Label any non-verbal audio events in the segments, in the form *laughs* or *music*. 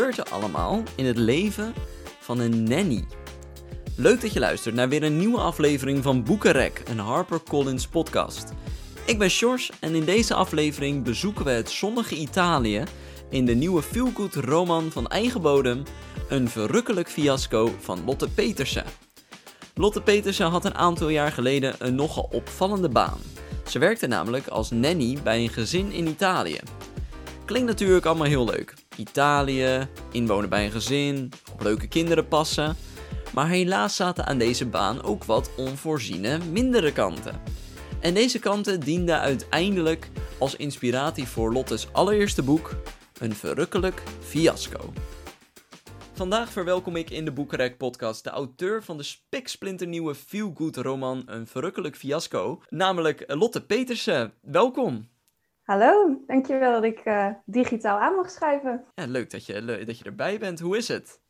gebeurt er allemaal in het leven van een nanny? Leuk dat je luistert naar weer een nieuwe aflevering van Boekenrek, een HarperCollins podcast. Ik ben Sjors en in deze aflevering bezoeken we het zonnige Italië in de nieuwe feelgood roman van eigen bodem, Een verrukkelijk fiasco van Lotte Petersen. Lotte Petersen had een aantal jaar geleden een nogal opvallende baan. Ze werkte namelijk als nanny bij een gezin in Italië. Klinkt natuurlijk allemaal heel leuk. Italië, inwonen bij een gezin, op leuke kinderen passen. Maar helaas zaten aan deze baan ook wat onvoorziene mindere kanten. En deze kanten dienden uiteindelijk als inspiratie voor Lottes allereerste boek, Een verrukkelijk fiasco. Vandaag verwelkom ik in de Boekenrek podcast de auteur van de spiksplinternieuwe feel-good roman Een verrukkelijk fiasco, namelijk Lotte Petersen. Welkom! Hallo, dankjewel dat ik uh, digitaal aan mag schrijven. Ja, leuk dat je, leuk dat je erbij bent. Hoe is het?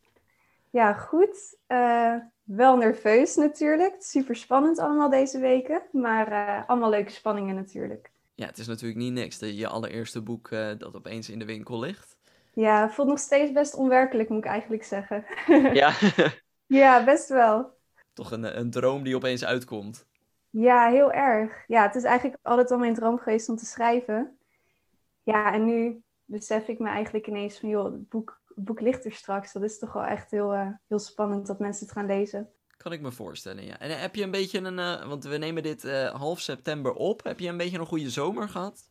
Ja, goed. Uh, wel nerveus natuurlijk. Super spannend allemaal deze weken, maar uh, allemaal leuke spanningen natuurlijk. Ja, het is natuurlijk niet niks dat je allereerste boek dat opeens in de winkel ligt. Ja, voelt nog steeds best onwerkelijk, moet ik eigenlijk zeggen. Ja? *laughs* ja, best wel. Toch een, een droom die opeens uitkomt. Ja, heel erg. Ja, het is eigenlijk altijd al mijn droom geweest om te schrijven. Ja, en nu besef ik me eigenlijk ineens van, joh, het boek, het ligt er straks. Dat is toch wel echt heel, uh, heel spannend dat mensen het gaan lezen. Kan ik me voorstellen, ja. En heb je een beetje een, uh, want we nemen dit uh, half september op. Heb je een beetje een goede zomer gehad?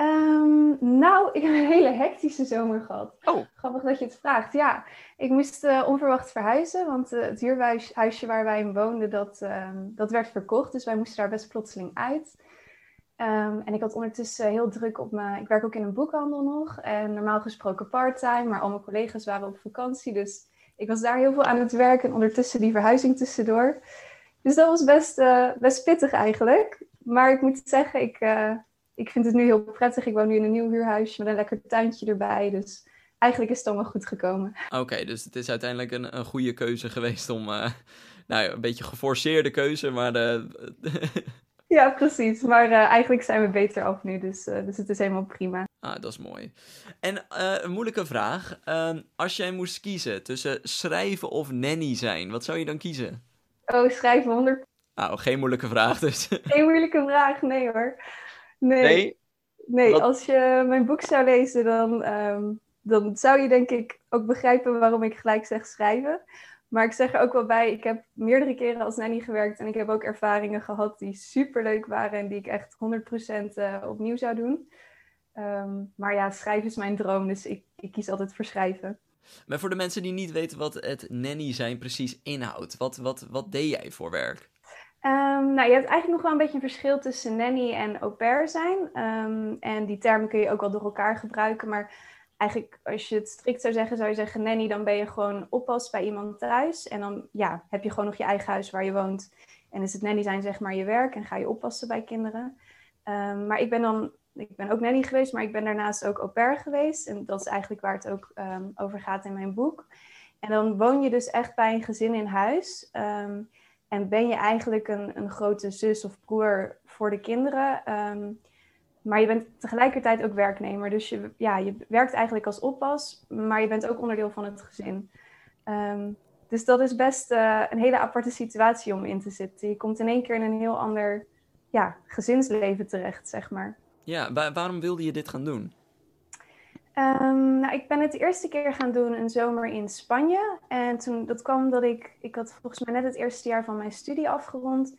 Um, nou, ik heb een hele hectische zomer gehad. Oh. Grappig dat je het vraagt. Ja, ik moest uh, onverwacht verhuizen, want uh, het huurhuisje waar wij in woonden, dat, um, dat werd verkocht. Dus wij moesten daar best plotseling uit. Um, en ik had ondertussen heel druk op mijn... Ik werk ook in een boekhandel nog. En normaal gesproken parttime, maar al mijn collega's waren op vakantie. Dus ik was daar heel veel aan het werken en ondertussen die verhuizing tussendoor. Dus dat was best, uh, best pittig eigenlijk. Maar ik moet zeggen, ik ik vind het nu heel prettig. Ik woon nu in een nieuw huurhuisje met een lekker tuintje erbij. Dus eigenlijk is het allemaal goed gekomen. Oké, dus het is uiteindelijk een, een goede keuze geweest om... Uh, nou, een beetje geforceerde keuze, maar... De... *laughs* ja, precies. Maar uh, eigenlijk zijn we beter af nu, dus, uh, dus het is helemaal prima. Ah, dat is mooi. En een moeilijke vraag. Ehm, als jij moest kiezen tussen schrijven of nanny zijn, wat zou je dan kiezen? Oh, schrijven 100... Nou, geen moeilijke vraag dus. Geen moeilijke vraag, nee hoor. Nee. Nee, nee als je mijn boek zou lezen, dan, um, dan zou je denk ik ook begrijpen waarom ik gelijk zeg schrijven. Maar ik zeg er ook wel bij, ik heb meerdere keren als nanny gewerkt en ik heb ook ervaringen gehad die super leuk waren en die ik echt 100% uh, opnieuw zou doen. Um, maar ja, schrijven is mijn droom, dus ik, ik kies altijd voor schrijven. Maar voor de mensen die niet weten wat het nanny zijn precies inhoudt, wat, wat, wat deed jij voor werk? Um, nou, je hebt eigenlijk nog wel een beetje een verschil tussen nanny en au pair zijn. Um, en die termen kun je ook wel door elkaar gebruiken. Maar eigenlijk, als je het strikt zou zeggen, zou je zeggen nanny, dan ben je gewoon oppas bij iemand thuis. En dan ja, heb je gewoon nog je eigen huis waar je woont. En is het nanny zijn zeg maar je werk en ga je oppassen bij kinderen. Um, maar ik ben dan, ik ben ook nanny geweest, maar ik ben daarnaast ook au pair geweest. En dat is eigenlijk waar het ook over gaat in mijn boek. En dan woon je dus echt bij een gezin in huis. En ben je eigenlijk een, een grote zus of broer voor de kinderen. Um, maar je bent tegelijkertijd ook werknemer. Dus je, ja, je werkt eigenlijk als oppas, maar je bent ook onderdeel van het gezin. Um, dus dat is best uh, een hele aparte situatie om in te zitten. Je komt in één keer in een heel ander ja, gezinsleven terecht, zeg maar. Ja, wa waarom wilde je dit gaan doen? Um, nou, ik ben het eerste keer gaan doen een zomer in Spanje. En toen, dat kwam omdat ik, ik had volgens mij net het eerste jaar van mijn studie afgerond.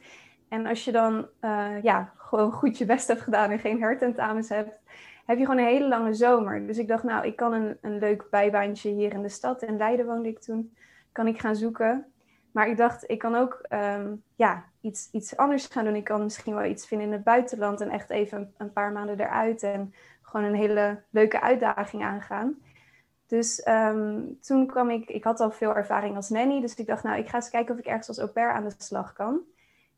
En als je dan uh, ja, gewoon goed je best hebt gedaan en geen hertentamens hebt, heb je gewoon een hele lange zomer. Dus ik dacht, nou, ik kan een, een leuk bijbaantje hier in de stad. In Leiden woonde ik toen. Kan ik gaan zoeken. Maar ik dacht, ik kan ook um, ja, iets, iets anders gaan doen. Ik kan misschien wel iets vinden in het buitenland en echt even een paar maanden eruit. En gewoon een hele leuke uitdaging aangaan. Dus um, toen kwam ik, ik had al veel ervaring als nanny, dus ik dacht, nou, ik ga eens kijken of ik ergens als au pair aan de slag kan.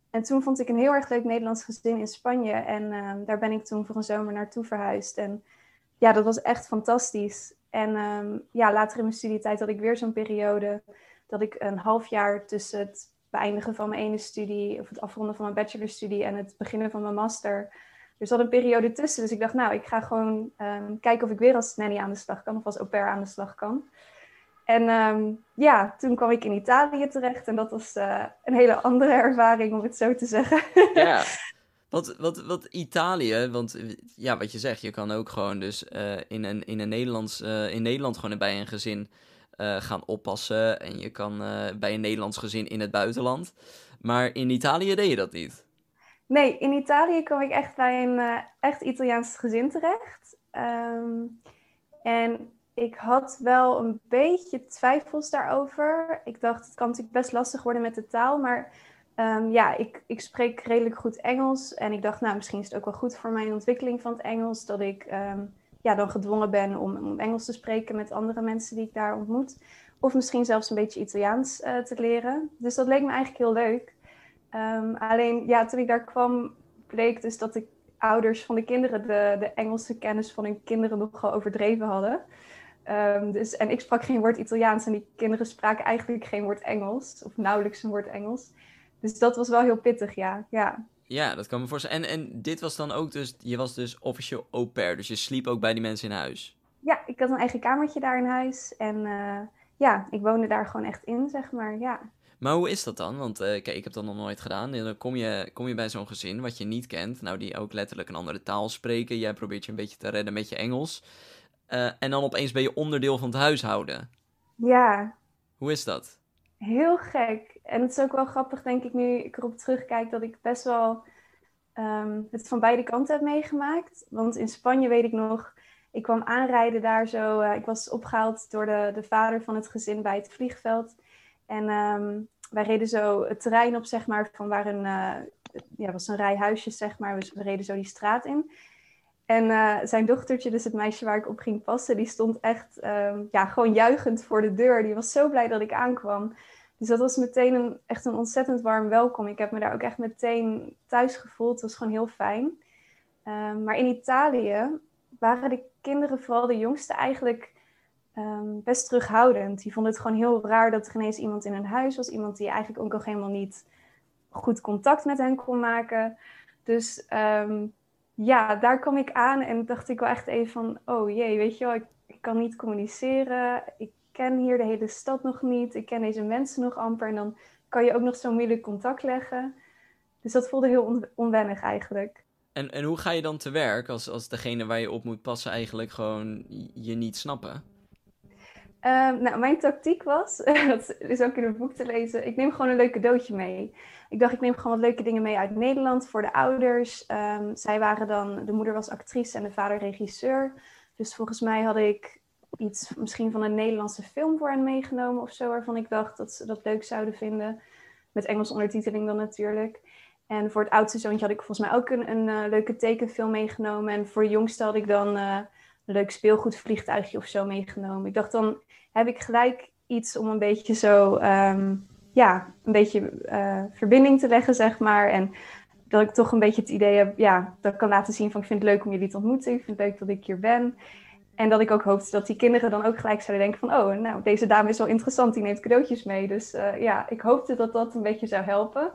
En toen vond ik een heel erg leuk Nederlands gezin in Spanje en um, daar ben ik toen voor een zomer naartoe verhuisd. En ja, dat was echt fantastisch. En um, ja, later in mijn studietijd had ik weer zo'n periode dat ik een half jaar tussen het beëindigen van mijn ene studie, of het afronden van mijn bachelorstudie en het beginnen van mijn master, er zat een periode tussen. Dus ik dacht, nou, ik ga gewoon ehm, kijken of ik weer als nanny aan de slag kan of als au pair aan de slag kan. En ehm, ja, toen kwam ik in Italië terecht en dat was uh, een hele andere ervaring, om het zo te zeggen. Ja, *laughs* wat, wat, wat Italië, want ja, wat je zegt, je kan ook gewoon dus uh, in, een, in, een Nederlands, uh, in Nederland gewoon bij een gezin gaan oppassen. En je kan bij een Nederlands gezin in het buitenland. Maar in Italië deed je dat niet. Nee, in Italië kwam ik echt bij een echt Italiaans gezin terecht. Um, en ik had wel een beetje twijfels daarover. Ik dacht, het kan natuurlijk best lastig worden met de taal. Maar um, ja, ik, ik spreek redelijk goed Engels. En ik dacht, nou, misschien is het ook wel goed voor mijn ontwikkeling van het Engels. Dat ik um, ja, dan gedwongen ben om, om, Engels te spreken met andere mensen die ik daar ontmoet. Of misschien zelfs een beetje Italiaans uh, te leren. Dus dat leek me eigenlijk heel leuk. Um, alleen, ja, toen ik daar kwam, bleek dus dat de ouders van de kinderen de, de Engelse kennis van hun kinderen nogal overdreven hadden. Um, dus, en ik sprak geen woord Italiaans en die kinderen spraken eigenlijk geen woord Engels, of nauwelijks een woord Engels. Dus dat was wel heel pittig, ja. Ja, ja dat kan me voorstellen. En, en dit was dan ook dus, je was dus officieel au pair, dus je sliep ook bij die mensen in huis? Ja, ik had een eigen kamertje daar in huis en uh, ja, ik woonde daar gewoon echt in, zeg maar, ja. Maar hoe is dat dan? Want uh, kijk, ik heb dat nog nooit gedaan. Dan kom je, kom je bij zo'n gezin wat je niet kent, nou die ook letterlijk een andere taal spreken. Jij probeert je een beetje te redden met je Engels. Uh, en dan opeens ben je onderdeel van het huishouden. Ja. Hoe is dat? Heel gek. En het is ook wel grappig, denk ik, nu ik erop terugkijk, dat ik best wel um, het van beide kanten heb meegemaakt. Want in Spanje weet ik nog, ik kwam aanrijden daar zo. Uh, ik was opgehaald door de, de vader van het gezin bij het vliegveld. En um, wij reden zo het terrein op, zeg maar, van waar een, uh, ja, was een rij huisjes, zeg maar. Dus we reden zo die straat in. En uh, zijn dochtertje, dus het meisje waar ik op ging passen, die stond echt um, ja, gewoon juichend voor de deur. Die was zo blij dat ik aankwam. Dus dat was meteen een, echt een ontzettend warm welkom. Ik heb me daar ook echt meteen thuis gevoeld. Het was gewoon heel fijn. Um, maar in Italië waren de kinderen, vooral de jongste, eigenlijk um, best terughoudend. Die vonden het gewoon heel raar dat er ineens iemand in hun huis was. Iemand die eigenlijk ook nog helemaal niet goed contact met hen kon maken. Dus um, ja, daar kwam ik aan en dacht ik wel echt even van, oh jee, weet je wel, ik, kan niet communiceren. Ik ken hier de hele stad nog niet. Ik ken deze mensen nog amper. En dan kan je ook nog zo moeilijk contact leggen. Dus dat voelde heel on onwennig eigenlijk. En, en hoe ga je dan te werk als, als degene waar je op moet passen eigenlijk gewoon je niet snappen? Um, nou, mijn tactiek was, *laughs* dat is ook in het boek te lezen, ik neem gewoon een leuk cadeautje mee. Ik dacht, ik neem gewoon wat leuke dingen mee uit Nederland voor de ouders. Um, zij waren dan, de moeder was actrice en de vader regisseur. Dus volgens mij had ik iets misschien van een Nederlandse film voor hen meegenomen of zo, waarvan ik dacht dat ze dat leuk zouden vinden. Met Engels ondertiteling dan natuurlijk. En voor het oudste zoontje had ik volgens mij ook een, een uh, leuke tekenfilm meegenomen. En voor de jongste had ik dan uh, leuk speelgoedvliegtuigje of zo meegenomen. Ik dacht, dan heb ik gelijk iets om een beetje zo, um, ja, een beetje uh, verbinding te leggen, zeg maar. En dat ik toch een beetje het idee heb, ja, dat kan laten zien van ik vind het leuk om jullie te ontmoeten. Ik vind het leuk dat ik hier ben. En dat ik ook hoopte dat die kinderen dan ook gelijk zouden denken van, oh, nou, deze dame is wel interessant, die neemt cadeautjes mee. Dus uh, ja, ik hoopte dat dat een beetje zou helpen.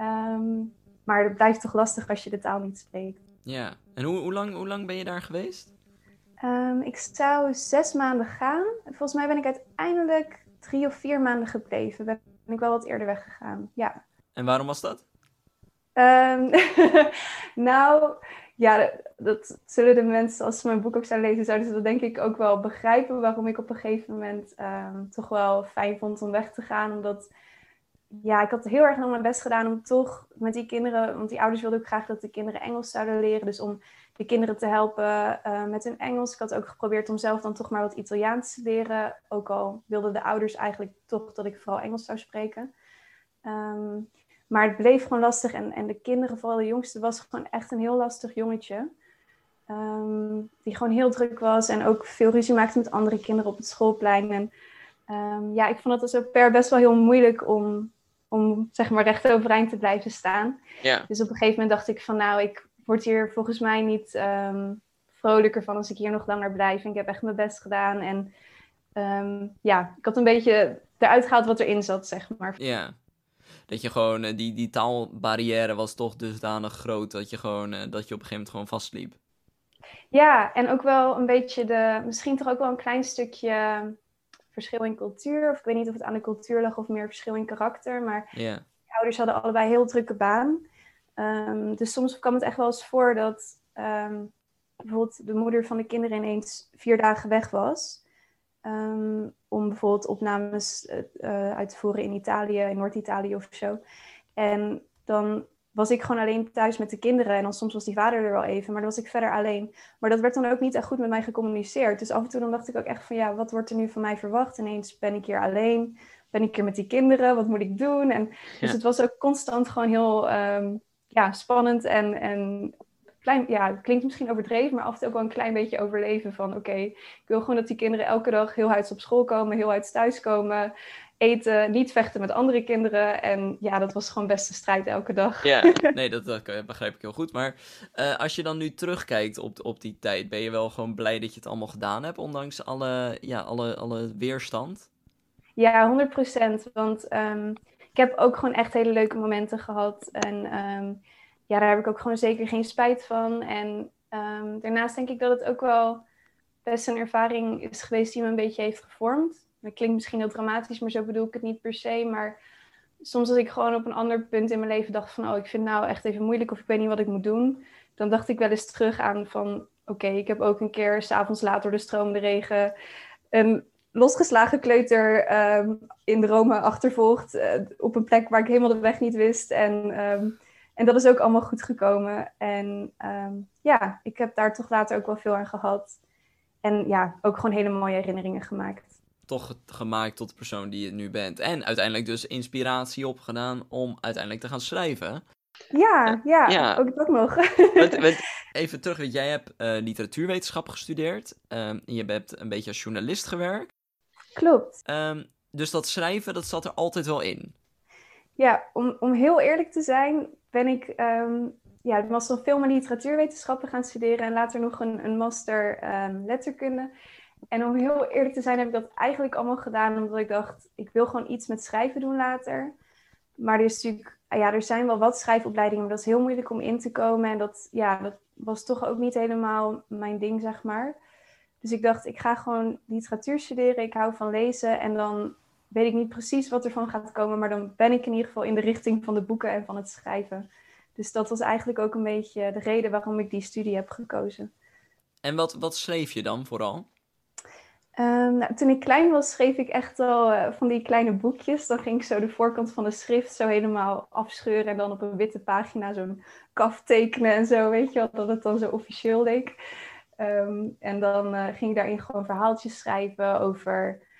Um, maar het blijft toch lastig als je de taal niet spreekt. Ja, en hoe, hoe, lang, hoe lang ben je daar geweest? Um, ik zou zes maanden gaan. Volgens mij ben ik uiteindelijk drie of vier maanden gebleven. Ben ik wel wat eerder weggegaan, ja. En waarom was dat? Um, *laughs* nou, ja, dat, dat, zullen de mensen, als ze mijn boek ook zouden lezen, zouden ze dat denk ik ook wel begrijpen. Waarom ik op een gegeven moment um, toch wel fijn vond om weg te gaan. Omdat, ja, ik had heel erg nog mijn best gedaan om toch met die kinderen, want die ouders wilden ook graag dat de kinderen Engels zouden leren. Dus om de kinderen te helpen uh, met hun Engels. Ik had ook geprobeerd om zelf dan toch maar wat Italiaans te leren. Ook al wilden de ouders eigenlijk toch dat ik vooral Engels zou spreken. Um, maar het bleef gewoon lastig. En, en de kinderen, vooral de jongste, was gewoon echt een heel lastig jongetje. Um, die gewoon heel druk was en ook veel ruzie maakte met andere kinderen op het schoolplein. En um, ja, ik vond het als per best wel heel moeilijk om, om zeg maar recht overeind te blijven staan. Ja. Dus op een gegeven moment dacht ik van nou, ik word hier volgens mij niet um, vrolijker van als ik hier nog langer blijf. En ik heb echt mijn best gedaan. En ja, ik had een beetje eruit gehaald wat erin zat, zeg maar. Ja. dat je gewoon, eh, die, die taalbarrière was toch dusdanig groot dat je gewoon, eh, dat je op een gegeven moment gewoon vastliep. Ja, en ook wel een beetje de, misschien toch ook wel een klein stukje verschil in cultuur. Of ik weet niet of het aan de cultuur lag of meer verschil in karakter. Maar Ja. ouders hadden allebei een heel drukke baan. Ehm, dus soms kwam het echt wel eens voor dat ehm, bijvoorbeeld de moeder van de kinderen ineens vier dagen weg was. Ehm, om bijvoorbeeld opnames eh, uit te voeren in Italië, in Noord-Italië of zo. En dan was ik gewoon alleen thuis met de kinderen. En dan soms was die vader er wel even, maar dan was ik verder alleen. Maar dat werd dan ook niet echt goed met mij gecommuniceerd. Dus af en toe dan dacht ik ook echt van ja, wat wordt er nu van mij verwacht? Ineens ben ik hier alleen, ben ik hier met die kinderen, wat moet ik doen? En, dus Ja. het was ook constant gewoon heel ehm, ja, spannend en, en klein, ja, het klinkt misschien overdreven, maar af en toe ook wel een klein beetje overleven van oké, ik wil gewoon dat die kinderen elke dag heel huids op school komen, heel huids thuis komen, eten, niet vechten met andere kinderen. En ja, dat was gewoon best een strijd elke dag. Ja, *laughs* nee, dat, dat begrijp ik heel goed. Maar eh, als je dan nu terugkijkt op, op die tijd, ben je wel gewoon blij dat je het allemaal gedaan hebt, ondanks alle, ja, alle, alle weerstand? Ja, 100% Want ehm, ik heb ook gewoon echt hele leuke momenten gehad. En ehm, ja, daar heb ik ook gewoon zeker geen spijt van. En ehm, daarnaast denk ik dat het ook wel best een ervaring is geweest die me een beetje heeft gevormd. Dat klinkt misschien heel dramatisch, maar zo bedoel ik het niet per se. Maar soms als ik gewoon op een ander punt in mijn leven dacht van... oh, ik vind het nou echt even moeilijk of ik weet niet wat ik moet doen... dan dacht ik wel eens terug aan van... oké, ik heb ook een keer s'avonds laat door de stromende regen... een losgeslagen kleuter ehm, in de Rome achtervolgd... eh, op een plek waar ik helemaal de weg niet wist. En, ehm, en dat is ook allemaal goed gekomen. En ehm, ja, ik heb daar toch later ook wel veel aan gehad... En ja, ook gewoon hele mooie herinneringen gemaakt. Toch gemaakt tot de persoon die je nu bent. En uiteindelijk dus inspiratie opgedaan om uiteindelijk te gaan schrijven. Ja, ja, Ja. ook dat nog. Want- want *laughs* even terug, want jij hebt eh, literatuurwetenschap gestudeerd. ehm, en je hebt een beetje als journalist gewerkt. Klopt. Ehm, dus dat schrijven, dat zat er altijd wel in. Ja, om, om heel eerlijk te zijn, ben ik ehm ja, ik was dan film- en literatuurwetenschappen gaan studeren en later nog een, een master letterkunde. En om heel eerlijk te zijn, heb ik dat eigenlijk allemaal gedaan omdat ik dacht, ik wil gewoon iets met schrijven doen later. Maar er, is natuurlijk, ja, er zijn wel wat schrijfopleidingen, maar dat is heel moeilijk om in te komen. En dat, ja, dat was toch ook niet helemaal mijn ding, zeg maar. Dus ik dacht, ik ga gewoon literatuur studeren. Ik hou van lezen. En dan weet ik niet precies wat er van gaat komen. Maar dan ben ik in ieder geval in de richting van de boeken en van het schrijven. Dus dat was eigenlijk ook een beetje de reden waarom ik die studie heb gekozen. En wat, wat schreef je dan vooral? Um, nou, toen ik klein was, schreef ik echt al uh, van die kleine boekjes. Dan ging ik zo de voorkant van de schrift zo helemaal afscheuren. En dan op een witte pagina zo'n kaf tekenen en zo, weet je wel. Dat het dan zo officieel leek. Um, en dan uh, ging ik daarin gewoon verhaaltjes schrijven over...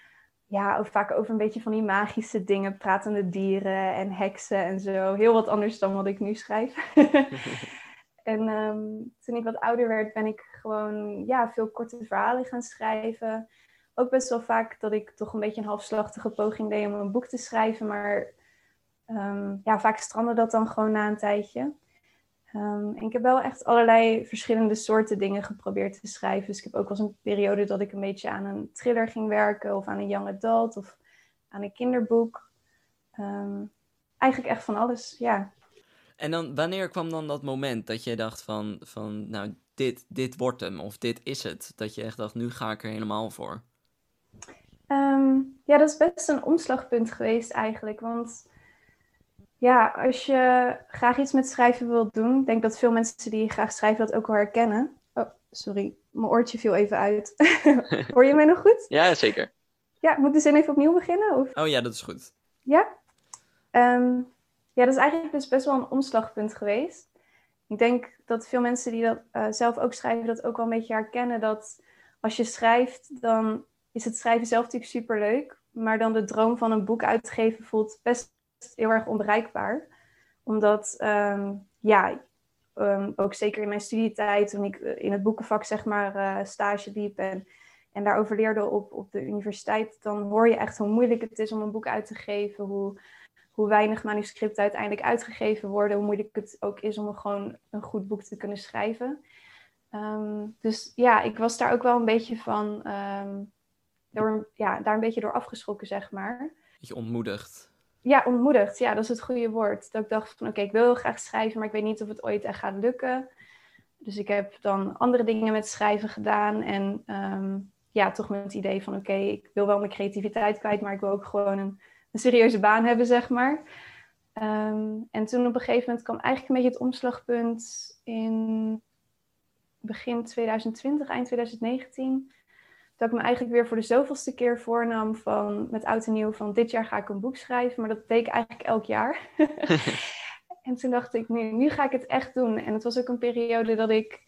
Ja, ook vaak over een beetje van die magische dingen. Pratende dieren en heksen en zo. Heel wat anders dan wat ik nu schrijf. *laughs* en um, toen ik wat ouder werd, ben ik gewoon ja, veel korte verhalen gaan schrijven ook best wel vaak dat ik toch een beetje een halfslachtige poging deed om een boek te schrijven. Maar um, ja, vaak strandde dat dan gewoon na een tijdje. En ik heb wel echt allerlei verschillende soorten dingen geprobeerd te schrijven. Dus ik heb ook wel eens een periode dat ik een beetje aan een thriller ging werken. Of aan een young adult of aan een kinderboek. Um, eigenlijk echt van alles, ja. En dan, wanneer kwam dan dat moment dat je dacht van, van nou, dit, dit wordt hem of dit is het? Dat je echt dacht, nu ga ik er helemaal voor. Um, ja, dat is best een omslagpunt geweest eigenlijk. Want ja, als je graag iets met schrijven wilt doen, ik denk dat veel mensen die graag schrijven dat ook wel herkennen. Oh, sorry, mijn oortje viel even uit. *laughs* Hoor je mij nog goed? Ja, zeker. Ja, moet de zin even opnieuw beginnen? Of? Oh ja, dat is goed. Ja? Um, ja, dat is eigenlijk dus best wel een omslagpunt geweest. Ik denk dat veel mensen die dat uh, zelf ook schrijven, dat ook wel een beetje herkennen. Dat als je schrijft, dan is het schrijven zelf natuurlijk super leuk. Maar dan de droom van een boek uitgeven voelt best heel erg onbereikbaar. Omdat, um, ja, um, ook zeker in mijn studietijd, toen ik in het boekenvak zeg maar uh, stage liep en, en daarover leerde op, op de universiteit, dan hoor je echt hoe moeilijk het is om een boek uit te geven. Hoe, hoe weinig manuscripten uiteindelijk uitgegeven worden. Hoe moeilijk het ook is om gewoon een goed boek te kunnen schrijven. Um, dus ja, ik was daar ook wel een beetje van door, ja, daar een beetje door afgeschrokken, zeg maar. Beetje ontmoedigd. ja, ontmoedigd. Ja, dat is het goede woord. Dat ik dacht van oké, ik wil heel graag schrijven, maar ik weet niet of het ooit echt gaat lukken. Dus ik heb dan andere dingen met schrijven gedaan. En ehm, ja, toch met het idee van oké, ik wil wel mijn creativiteit kwijt, maar ik wil ook gewoon een, een serieuze baan hebben, zeg maar. Ehm, en toen op een gegeven moment kwam eigenlijk een beetje het omslagpunt in begin 2020, eind 2019 dat ik me eigenlijk weer voor de zoveelste keer voornam van met oud en nieuw van dit jaar ga ik een boek schrijven, maar dat deed ik eigenlijk elk jaar. *laughs* *laughs* en toen dacht ik, nu, nu ga ik het echt doen. En het was ook een periode dat ik,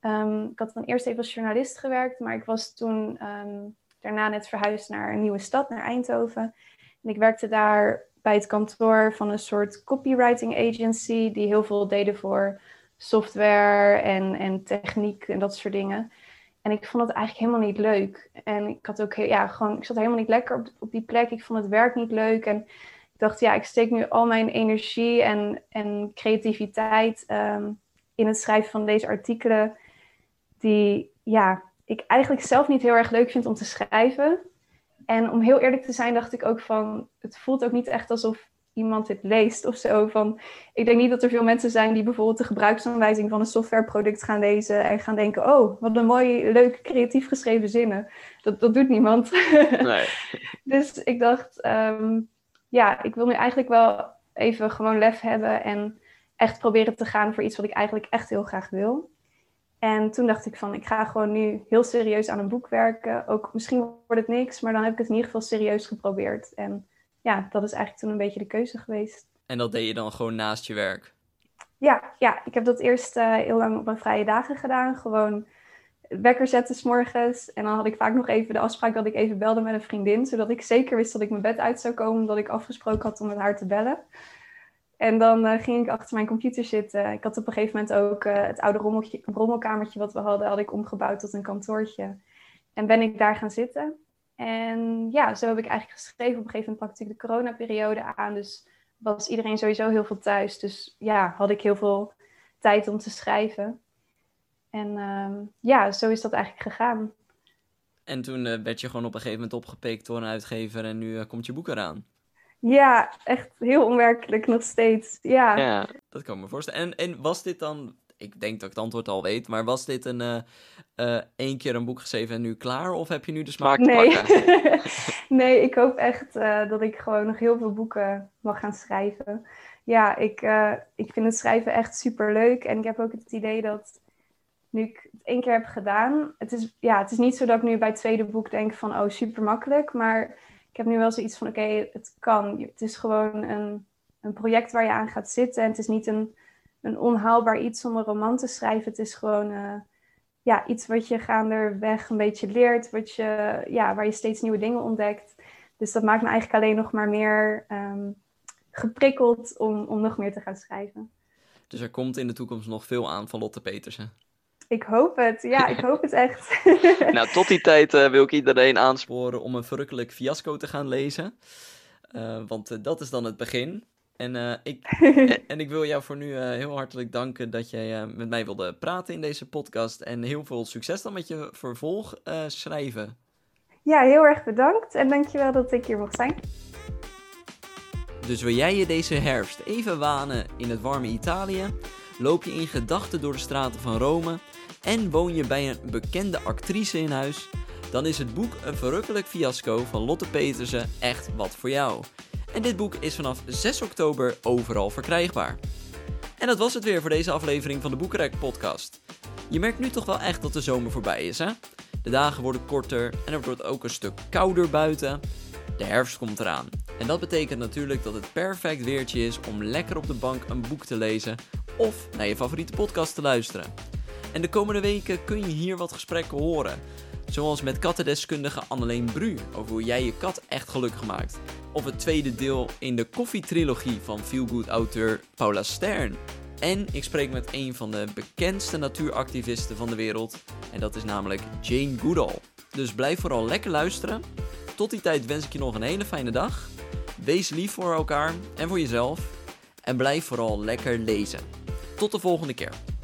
um, ik had dan eerst even als journalist gewerkt, maar ik was toen ehm, daarna net verhuisd naar een nieuwe stad, naar Eindhoven. En ik werkte daar bij het kantoor van een soort copywriting agency, die heel veel deden voor software en, en techniek en dat soort dingen. En ik vond het eigenlijk helemaal niet leuk. En ik had ook, ja, gewoon, ik zat helemaal niet lekker op, op die plek. Ik vond het werk niet leuk. En ik dacht, ja, ik steek nu al mijn energie en, en creativiteit ehm, in het schrijven van deze artikelen. Die, ja, ik eigenlijk zelf niet heel erg leuk vind om te schrijven. En om heel eerlijk te zijn, dacht ik ook van, het voelt ook niet echt alsof iemand dit leest of zo. Van, ik denk niet dat er veel mensen zijn die bijvoorbeeld de gebruiksaanwijzing van een softwareproduct gaan lezen en gaan denken: oh, wat een mooi, leuk, creatief geschreven zinnen. Dat, dat doet niemand. *laughs* Nee. dus ik dacht, ehm, ja, ik wil nu eigenlijk wel even gewoon lef hebben en echt proberen te gaan voor iets wat ik eigenlijk echt heel graag wil. En toen dacht ik van, ik ga gewoon nu heel serieus aan een boek werken. Ook misschien wordt het niks, maar dan heb ik het in ieder geval serieus geprobeerd. En ja, dat is eigenlijk toen een beetje de keuze geweest. En dat deed je dan gewoon naast je werk? Ja, ja ik heb dat eerst uh, heel lang op mijn vrije dagen gedaan. Gewoon wekker zetten s morgens. En dan had ik vaak nog even de afspraak dat ik even belde met een vriendin. Zodat ik zeker wist dat ik mijn bed uit zou komen. Omdat ik afgesproken had om met haar te bellen. En dan uh, ging ik achter mijn computer zitten. Ik had op een gegeven moment ook uh, het oude rommelkamertje wat we hadden, had ik omgebouwd tot een kantoortje. En ben ik daar gaan zitten. En ja, zo heb ik eigenlijk geschreven. Op een gegeven moment pakte ik de coronaperiode aan. Dus was iedereen sowieso heel veel thuis. Dus ja, had ik heel veel tijd om te schrijven. En ehm, ja, zo is dat eigenlijk gegaan. En toen uh, werd je gewoon op een gegeven moment opgepikt door een uitgever en nu uh, komt je boek eraan. Ja, echt heel onwerkelijk nog steeds. Ja, ja dat kan ik me voorstellen. En, en was dit dan ik denk dat ik het antwoord al weet. Maar was dit een uh, één keer een boek geschreven en nu klaar? Of heb je nu de smaak nee. te pakken? *laughs* nee, ik hoop echt uh, dat ik gewoon nog heel veel boeken mag gaan schrijven. Ja, ik, ik vind het schrijven echt super leuk. En ik heb ook het idee dat nu ik het één keer heb gedaan. Het is, ja, het is niet zo dat ik nu bij het tweede boek denk van oh, super makkelijk. Maar ik heb nu wel zoiets van oké, het kan. Het is gewoon een, een project waar je aan gaat zitten. En het is niet een een onhaalbaar iets om een roman te schrijven. Het is gewoon uh, ja, iets wat je gaandeweg een beetje leert, wat je, ja, waar je steeds nieuwe dingen ontdekt. Dus dat maakt me eigenlijk alleen nog maar meer um, geprikkeld om, om nog meer te gaan schrijven. Dus er komt in de toekomst nog veel aan van Lotte Petersen. Ik hoop het, ja, ik hoop het echt. *laughs* nou, tot die tijd uh, wil ik iedereen aansporen om een verrukkelijk fiasco te gaan lezen. Uh, want dat is dan het begin. En, uh, ik, *laughs* en, ik wil jou voor nu uh, heel hartelijk danken dat jij uh, met mij wilde praten in deze podcast. En heel veel succes dan met je vervolg schrijven. Ja, heel erg bedankt. En dankjewel dat ik hier mocht zijn. Dus wil jij je deze herfst even wanen in het warme Italië? Loop je in gedachten door de straten van Rome? En woon je bij een bekende actrice in huis? Dan is het boek Een verrukkelijk fiasco van Lotte Petersen echt wat voor jou. En dit boek is vanaf 6 oktober overal verkrijgbaar. En dat was het weer voor deze aflevering van de Boekenrek podcast. Je merkt nu toch wel echt dat de zomer voorbij is, hè? De dagen worden korter en er wordt ook een stuk kouder buiten. De herfst komt eraan. En dat betekent natuurlijk dat het perfect weertje is om lekker op de bank een boek te lezen of naar je favoriete podcast te luisteren. En de komende weken kun je hier wat gesprekken horen. Zoals met kattendeskundige Anneleen Bru over hoe jij je kat echt gelukkig maakt. Of het tweede deel in de koffietrilogie van feelgood auteur Paula Stern. En ik spreek met een van de bekendste natuuractivisten van de wereld. En dat is namelijk Jane Goodall. Dus blijf vooral lekker luisteren. Tot die tijd wens ik je nog een hele fijne dag. Wees lief voor elkaar en voor jezelf. En blijf vooral lekker lezen. Tot de volgende keer.